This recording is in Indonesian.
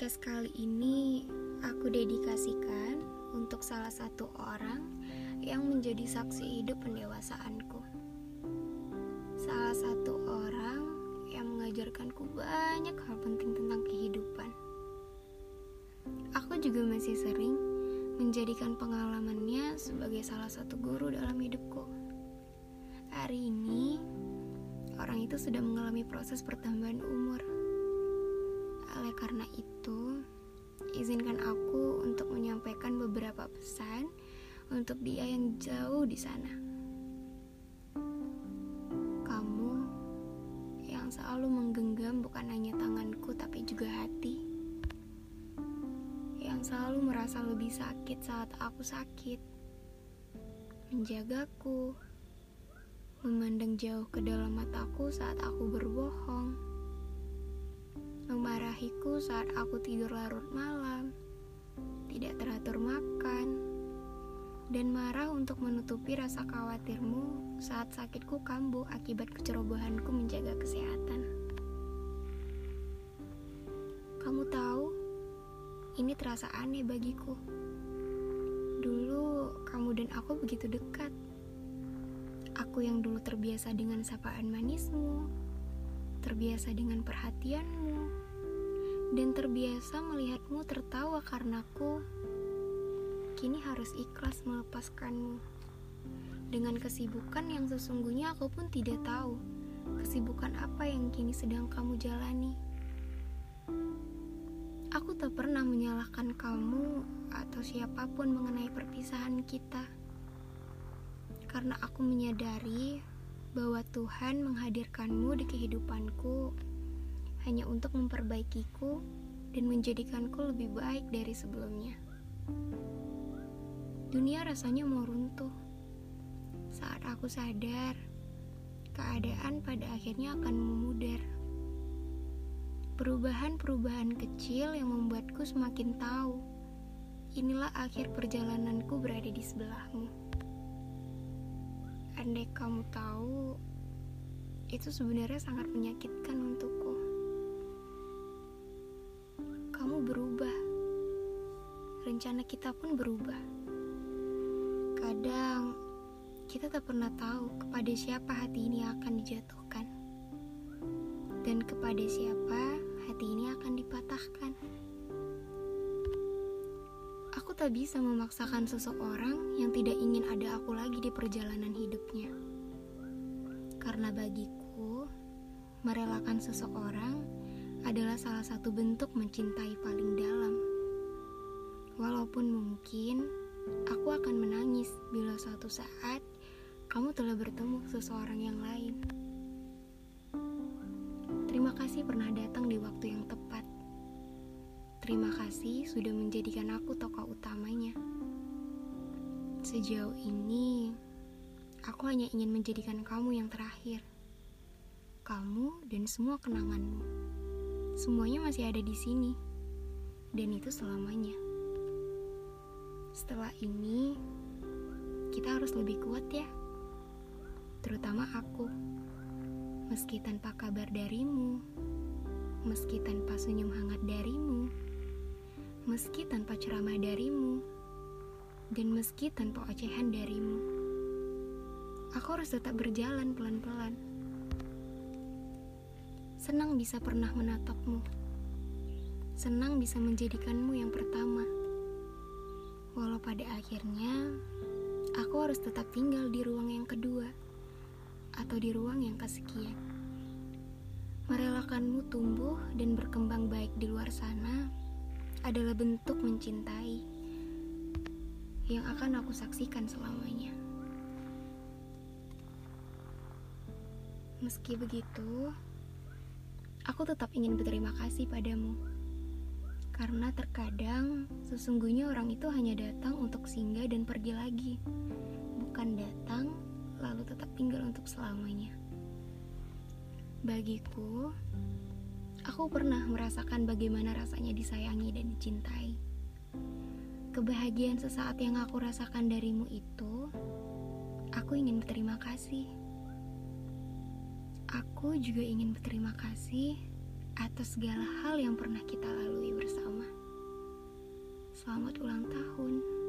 Podcast kali ini aku dedikasikan untuk salah satu orang yang menjadi saksi hidup pendewasaanku. Salah satu orang yang mengajarkanku banyak hal penting tentang kehidupan. Aku juga masih sering menjadikan pengalamannya sebagai salah satu guru dalam hidupku. Hari ini, orang itu sudah mengalami proses pertambahan umur karena itu, izinkan aku untuk menyampaikan beberapa pesan untuk dia yang jauh di sana. Kamu yang selalu menggenggam bukan hanya tanganku tapi juga hati. Yang selalu merasa lebih sakit saat aku sakit. Menjagaku, memandang jauh ke dalam mataku saat aku berbohong memarahiku saat aku tidur larut malam, tidak teratur makan, dan marah untuk menutupi rasa khawatirmu saat sakitku kambuh akibat kecerobohanku menjaga kesehatan. Kamu tahu, ini terasa aneh bagiku. Dulu kamu dan aku begitu dekat. Aku yang dulu terbiasa dengan sapaan manismu, terbiasa dengan perhatianmu, dan terbiasa melihatmu tertawa karenaku, kini harus ikhlas melepaskanmu. Dengan kesibukan yang sesungguhnya aku pun tidak tahu kesibukan apa yang kini sedang kamu jalani. Aku tak pernah menyalahkan kamu atau siapa pun mengenai perpisahan kita. Karena aku menyadari bahwa Tuhan menghadirkanmu di kehidupanku hanya untuk memperbaikiku dan menjadikanku lebih baik dari sebelumnya. Dunia rasanya mau runtuh. Saat aku sadar, keadaan pada akhirnya akan memudar. Perubahan-perubahan kecil yang membuatku semakin tahu, inilah akhir perjalananku berada di sebelahmu. Andai kamu tahu, itu sebenarnya sangat menyakitkan untukku. Berubah. Rencana kita pun berubah. Kadang kita tak pernah tahu kepada siapa hati ini akan dijatuhkan. Dan kepada siapa hati ini akan dipatahkan. Aku tak bisa memaksakan seseorang yang tidak ingin ada aku lagi di perjalanan hidupnya. Karena bagiku, merelakan seseorang adalah salah satu bentuk mencintai paling dalam. Walaupun mungkin aku akan menangis bila suatu saat kamu telah bertemu seseorang yang lain. Terima kasih pernah datang di waktu yang tepat. Terima kasih sudah menjadikan aku tokoh utamanya. Sejauh ini, aku hanya ingin menjadikan kamu yang terakhir. Kamu dan semua kenanganmu semuanya masih ada di sini, dan itu selamanya. Setelah ini, kita harus lebih kuat, ya, terutama aku. Meski tanpa kabar darimu, meski tanpa senyum hangat darimu, meski tanpa ceramah darimu, dan meski tanpa ocehan darimu, aku harus tetap berjalan pelan-pelan Senang bisa pernah menatapmu. Senang bisa menjadikanmu yang pertama. Walau pada akhirnya, aku harus tetap tinggal di ruang yang kedua atau di ruang yang kesekian. Merelakanmu tumbuh dan berkembang baik di luar sana adalah bentuk mencintai yang akan aku saksikan selamanya. Meski begitu, aku tetap ingin berterima kasih padamu. Karena terkadang sesungguhnya orang itu hanya datang untuk singgah dan pergi lagi, bukan datang lalu tetap tinggal untuk selamanya. Bagiku, aku pernah merasakan bagaimana rasanya disayangi dan dicintai. Kebahagiaan sesaat yang aku rasakan darimu itu, aku ingin berterima kasih Aku juga ingin berterima kasih atas segala hal yang pernah kita lalui bersama. Selamat ulang tahun.